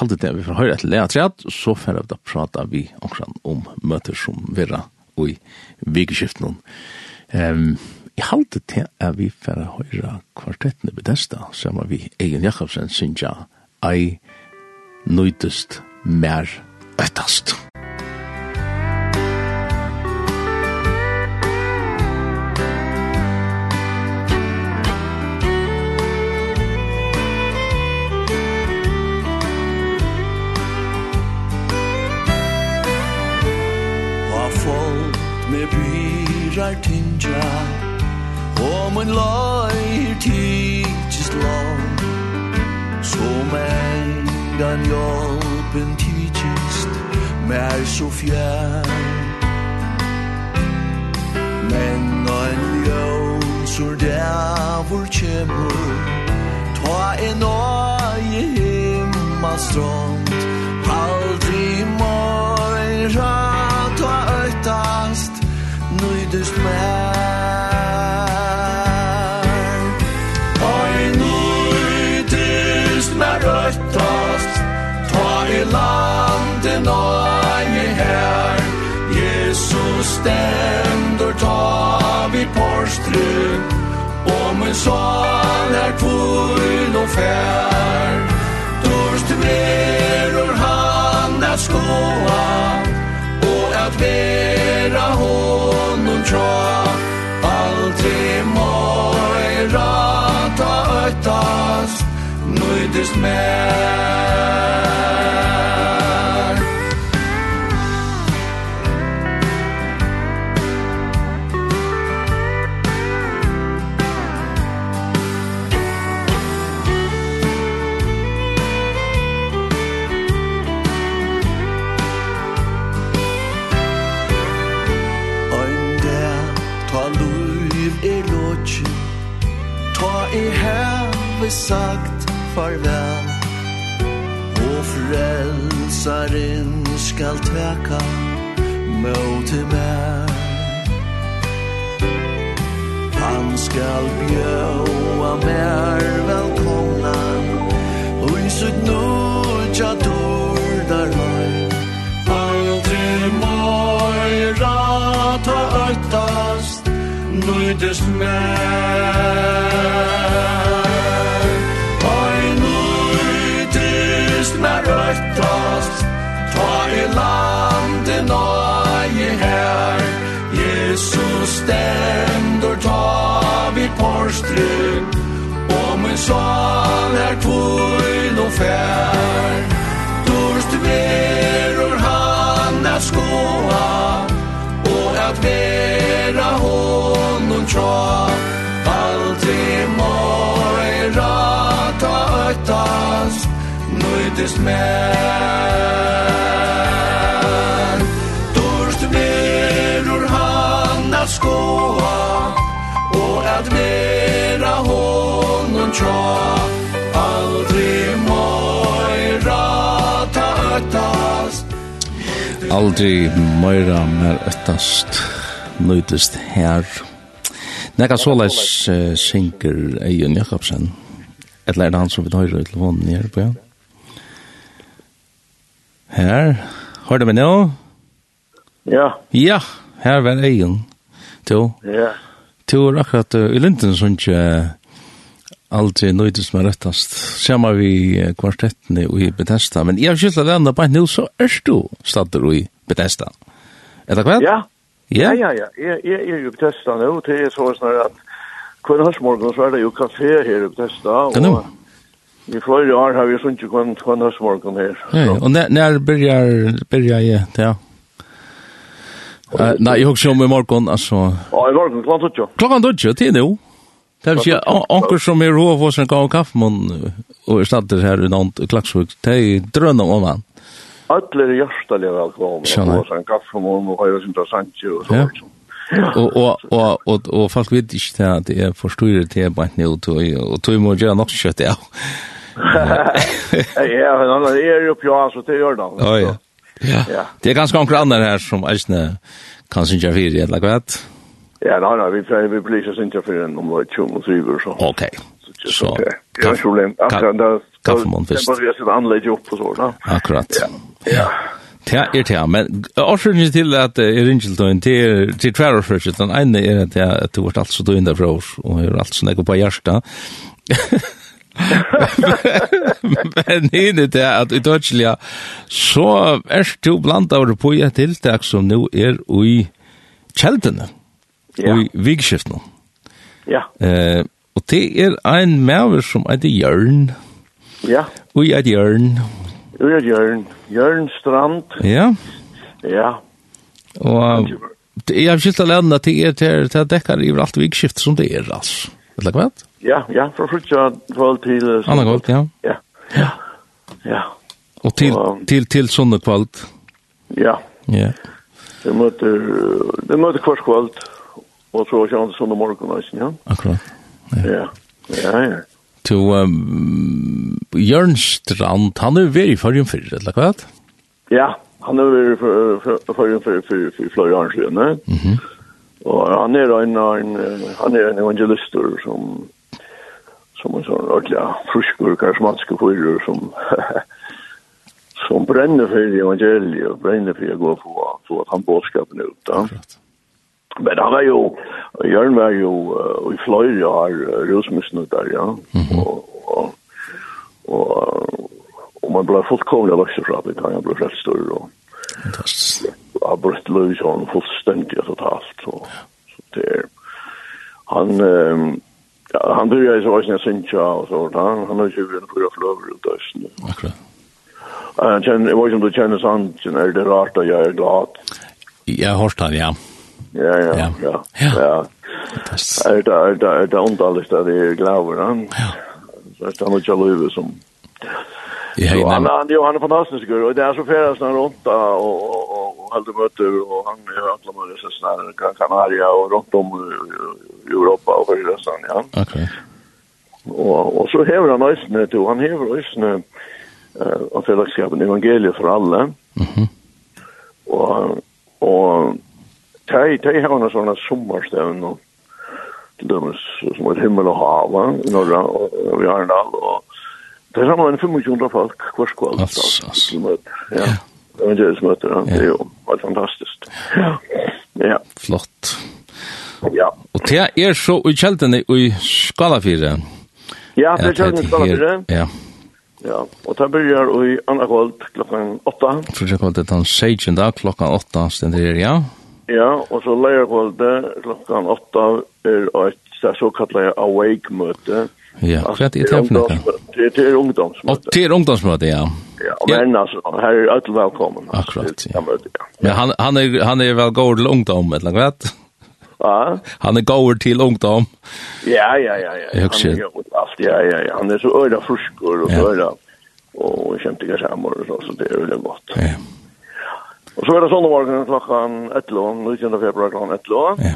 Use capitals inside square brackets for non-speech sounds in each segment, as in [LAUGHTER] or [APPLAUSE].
halte det vi får høre etter lea treat, så får vi da prata vi omkran om møter som vera og i vikeskiften. Um, jeg halte det at vi får høre kvartettene Bethesda, som er vi Egen Jakobsen, synes jeg, Ei, Nøytest, Mer, Øttast. birar tinja Og mun løy tidsist lov Som engan hjelpen tidsist Mer så fjær Men ein ljøn sur dævur kjemur Ta en oi himma strånd trygg. Og min svan er kvull og fær. Dorst breror han at skoa Og at vera honom tja Aldri møyra ta øytast Nøydist mer vi sagt farvel Og frelsaren skal tveka Møte mer Han skal bjóa mer velkomna stendur ta vi porstru Og min sån er tvojn og fær Dorst verur han at skoa Og at vera honum tja Allt i morgon rata öttas Nöjdes mer at skoa og at vera honum tja aldri moira ta öttast aldri mojra mer öttast nøytist her Nekka såleis uh, synker Eion Jakobsen Eller er det han som vil høyre i telefonen her på ja? Her, hørte vi nå? Ja. Ja, her var Eion to. Ja. To er akkurat i Linden som ikke alltid nøydes med rettast. Sjama vi kvartettene i Bethesda, men jeg har skylder at enda bare nå, så er du stadder i Bethesda. Er det kvart? Ja. Ja, ja, ja. Jeg, jeg er jo i Bethesda nå, til jeg så sånn at hver høstmorgen så er det jo kafé her i Bethesda, nå. i flere år har vi sånn ikke kvann hver høstmorgen her. Ja, og når byrjar, byrjar jeg, ja. Uh, nej, jag också om i morgon alltså. Ja, i morgen morgon klockan 12. Klockan 12 till nu. Det vill säga onkel som är rå för sin gång kaffemun och ersätter här i nånt klaxvik. Det är drönna om han. Alla är hjärtaliga og och sen kaffemun och har sin interessant och så. Och och och och och folk vet inte att det är förstår det är bara nu och och tror må gör något kött ja. Ja, han er jo på så det gjør det. Ja ja. Ja. ja. Det är ganska några andra här som är kan synja för det eller vad? Ja, nei, nei, vi pleier vi blir så synja för den om vad tjum och så vidare så. Okej. Så. Det är problem. Alltså då Det man först. Det börjar sig anlegg opp og så då. Akkurat. Ja. Ja. Er det, ja, men årsøkene til at jeg ringer til til, til tverrårsøkene, den ene er at jeg, at du har alt så døgnet fra oss, og har alt så jeg på hjertet. Men hinne det at i Deutschlia, så er du blant av det på et tiltak som nå er i kjeldene, ja. i vikskiftene. Ja. Eh, og det er ein maver som er det Jørn. Ja. Ui er Jørn. Ui er Jørn. Jørn Strand. Ja. Ja. Og jeg har skilt av at det er til, til dekker i alt vikskift som det er, altså. Eller hva? Ja, ja, fra frutja kvall til... Anna kval, ja. Ja. Ja. Ja. Og til, og, til, til sånne kval? Ja. Ja. Det møter, det møter kvart kvall, og så kjønner det sånne morgen, ja. Akkurat. Ja. Ja, ja. To um, Jørn Strand, han er veri for en fyrir, eller hva? Ja, han er veri for for, fyrir for flere år siden, ja. Mhm. Og han er en, en han er en evangelister som som en sånn ordentlig fruskur karismatiske fyrer som [LAUGHS] som brenner for evangeliet og brenner for å gå på på at han bådskapen ut. Ja. Men han var jo, Jørn var jo uh, i flöjr har uh, rusmusnuttar, ja. Mm og, og, og och man ble fullkomlig vuxen fra det, han blev frälst större. Fantastisk har brutt løs og han fullstendig og totalt. Så, så det er, han, um, ja, han börjar ju så sen syncha och så där. Han har ju en fyra flöver ut där. Akkurat. Eh, känner det var som du känner sånt, känner det rart och jag är glad. Jeg har hørt han, ja. Ja, ja, ja. Ja. ja. Er Det er det er det ondalligt att det är glavar han. Ja. Så er det han har ju som Ja, han han han er fantastisk og det er så färdas han runt och och hade möter och han är alla möjliga sådana här Kanaria och runt om i Europa och för resten, ja. Okej. Okay. Och, och så häver han ösne då, han häver ösne eh, av fällskapen evangeliet för alla. Mm -hmm. Och, och tej, tej har han sådana sommarstövn och till dömes som ett himmel och hav i norra och i Arndal och det är samma en 2500 folk kvarskvall. Alltså, alltså. Ja. Ja. Det Ja. en möte, ja. Det är ju var fantastiskt. Ja. ja. Flott. Ja. Og det er så i kjeltene i Skalafire. Ja, det er kjeltene i Skalafire. Ja. Ja, og det begynner i andre kvöld klokken åtta. Första kvöldet den 16 dag klockan åtta stender det, ja. Ja, og så lejer kvöldet klokken åtta er et så kallar awake-møte. Ja, hva er det for noe? Det er ungdomsmøte. Det er ungdomsmøte, ja. Ja, men altså, her er alle velkommen. Akkurat, ja. Men han, han, er, han er vel gård til ungdom, eller noe, Ja. Han er gård til ungdom. Ja, ja, ja. ja. Han er gård alt, ja, ja, ja. Han er så øyla frusker og ja. øyla og kjente ikke sammen og så, så det er veldig godt. Ja. Og så er det sånn morgen klokkan 11, 19. februar klokkan 11. Ja.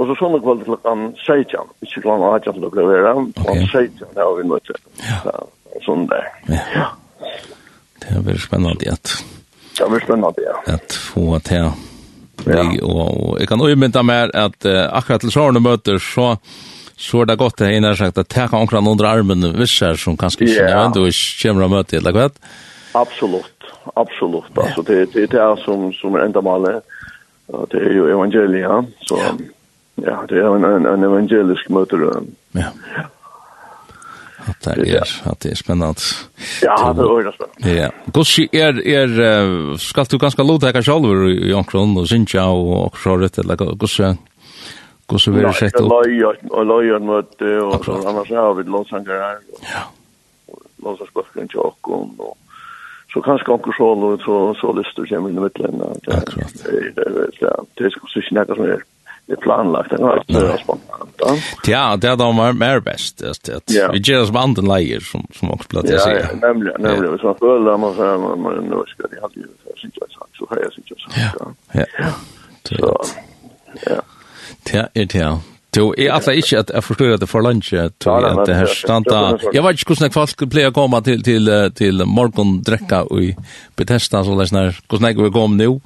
Og så sånne kvalitet klokken 16, ikke klokken 18 til å bli vera, klokkan 16, er vi nødt til. Sånn der. Ja. Det er veldig spennende at... Det er veldig spennende, ja. At få til Ja. Og, og jeg kan umynda mer at uh, akkurat til sårene møter så så er det godt det innan sagt at jeg kan omkring under armen vissar som kanskje ikke yeah. nevnt og kommer å møte, eller hva? Absolutt, absolutt. Altså, det, det er det som, som er enda malet. Det er jo evangeliet, så... Ja. Ja, det er en, en, en evangelisk møter. Ja. At det er, at det er spennende. Ja, det er det spennende. Ja. Gossi, er, er, skal du ganske lov til deg selv i omkron og Sinja og Okshoret, eller gossi, gossi vil du sett opp? Ja, og løyen møte, og så annars har vi låtsanger her. Ja. Låtsangsbøkken til Okkon, og så kanskje onkel Sjål, og så, så lyster kommer inn i midtelen. Akkurat. Det er ikke noe som er det är planlagt. Det var spontant. Ja, det är de mer mer bäst. Vi gör som anden läger som, som också blir att säga. Ja, nämligen. nämligen. Så man följer man så här, man nu ska det hade ju så här, så här, så här, så här. Ja, ja. Ja. Ja, det är Jo, jeg atler ikke at jeg forstår at det for lunsje, at det her standa... Jeg vet ikke hvordan folk pleier å komme til, til, til morgendrekka i Bethesda, så det er sånn her, hvordan jeg vil komme nå,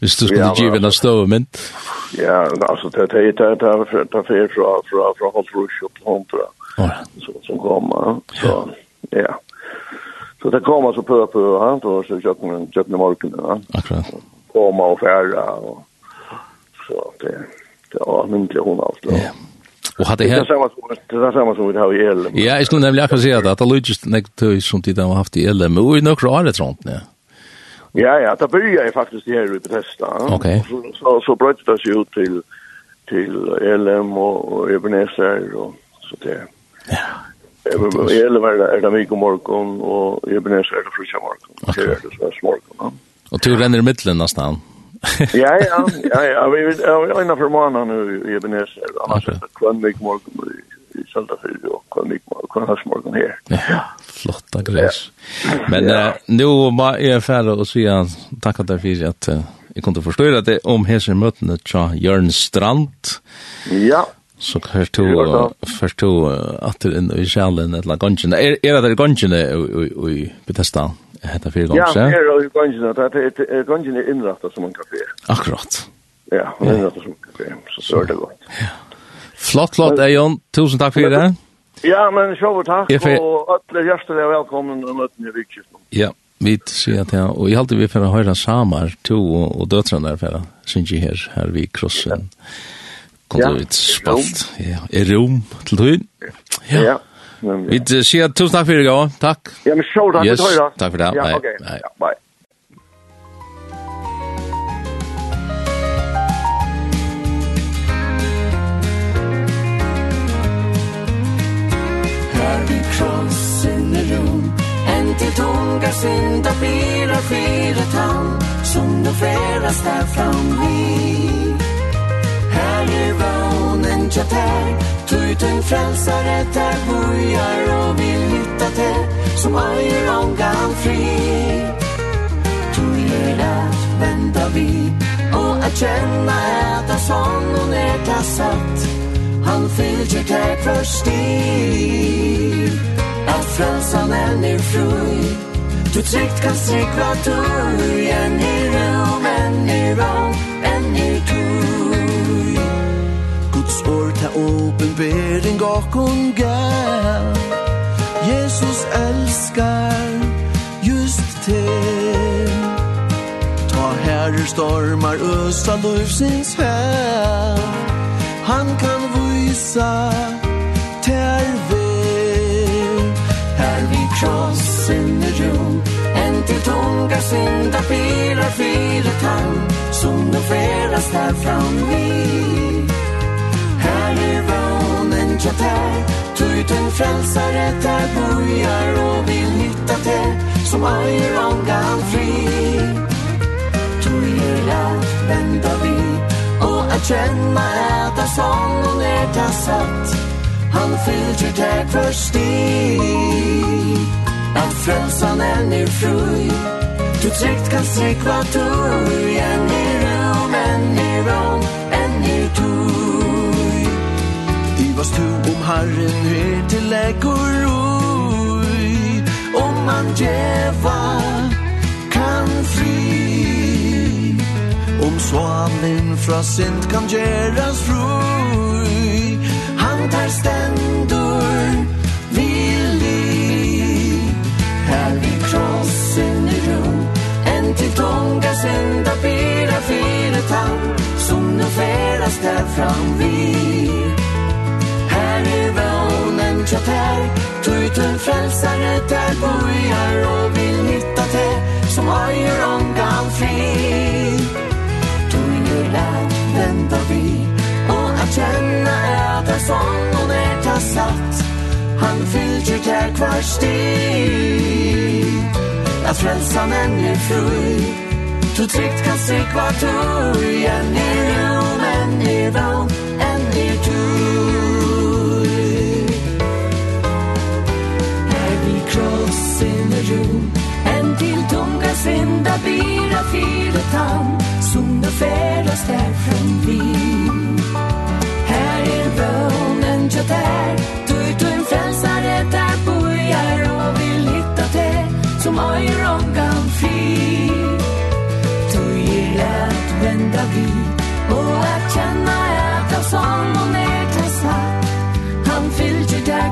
hvis du skulle give en støvmynd. Ja, Ja, alltså det det det det det för från från från Holtrush upp kontra. Så som kommer så ja. Så det kommer så på på han då så jag kan jag kan marken va. Akkurat. Komma och färra och så det det var mycket hon allt. Ja. Och hade här Det är samma som vi har i LM. Ja, jag skulle nämligen akkurat säga att det låter näkt som tid har haft i LM och i några år ett sånt, ja. Ja, ja, da började jag faktiskt här i Bethesda. Okay. Så, så, så bröt det sig ut till, till LM och, och Ebenezer och så det. Ja. LM är det, är det mycket morgon och Ebenezer är det frisha morgon. Okay. Det är det svensk morgon. Ja. Og du renner i mittlen nesten. [LAUGHS] ja, ja, ja, ja, vi vet, ja, jag är innan för månaden nu i Ebenezer. Annars okay. är det kvann mycket morgon i Söldafyrd och kvann mycket morgon här. Ja flotta gräs. Men ja. eh, nu jeg jag og och säga tacka dig för att eh, jag kunde förstå att det om hese møtene tja Jørn Strand. Ja. Så kanske du förstå att det är i kärlen eller gongene. Er, er det gongene i Bethesda? Hetta fyrir gongsa? Ja, er i gongsa. Det er gongsa er innrætta som en kafé. Akkurat. Ja, innrætta som en kafé. Så så er det godt. Ja. Flott, flott, Eion. Tusen takk fyrir det. Ja, men sjå takk, ja, for... og alle hjertelig er velkommen og møten i vikskiften. Ja, vi sier at ja, og jeg halte vi for å høre samar, to og, og døtrene der for, å synge her, her vi krossen. Kom ja. ut spalt. Ja, i rom til tøyen. Ja, ja. Vi sier tusen takk for i går, takk. Ja, men sjå takk, yes, vi tar Takk for det, ja, hei. Okay. hei. Ja, bye. många syndafiler skirat han som de fräras där fram vid. Här är vånen tjater, tog en frälsare där bojar och vill hitta det som öjer ångan fri. Tog att vända vid och att känna att äta som hon är tassat. Han fyller tär först i, att frälsan än är fri. Du tryggt kan säkra dörren i rum, en i rum, en i tur Guds ord ta åpenbering och unga Jesus älskar just till Ta herre stormar ösa lufsins häv Han kan vysa visa terve Här vi kross synda bilar fyra tang Som de färdas där fram vid Här är vånen tjater Tujten frälsare där bojar och vill hitta det Som är ångan fri. Tujela vända vi Och att känna äta som hon är tassat Han fyller där först i. Att frälsan är nu fröjd Du tryggt kan se hva du igjen i rum, enn i rom, enn i tui. I vas tu om Herren her til legger ui Om man djeva kan fri. Om svanen fra sint kan gjeras fri Han tar stendur deras där fram vi. Här är vånen kjatär Tog ut en frälsare där bojar Och vill hitta te som har gjort ångan fri. Tog in lärt vända vi Och att känna äta som hon är tassat Han fyllde där kvar stig. Att frälsa människor Du tryggt kan se kvar du igen i nu en er down, en er tur cross in the room En till tunga synda bira fyra tam Som det färdas där från vi Här är bönen jag där Du är en frälsare där bojar Och vill hitta det som öjr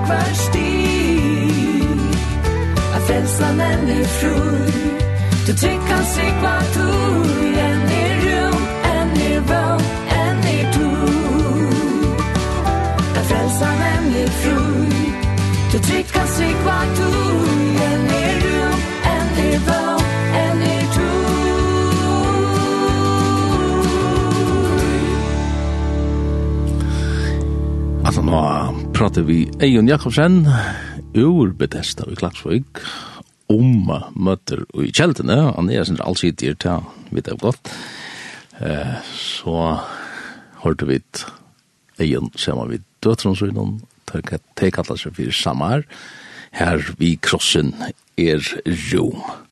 verstid Att frälsa människor. Du tycker sig kvart ord En i rum, en i bön, en i tur Att frälsa människor. Du tycker sig kvart ord En i rum, en i bön prater vi Eion Jakobsen ur Bethesda i Klagsvøk om møter i kjeltene. Han er sin allsidig til, vet jeg godt. Eh, så hørte vi Eion sammen med døtronsøgnen, teg kallet seg for Samar, her vi krossen er rom.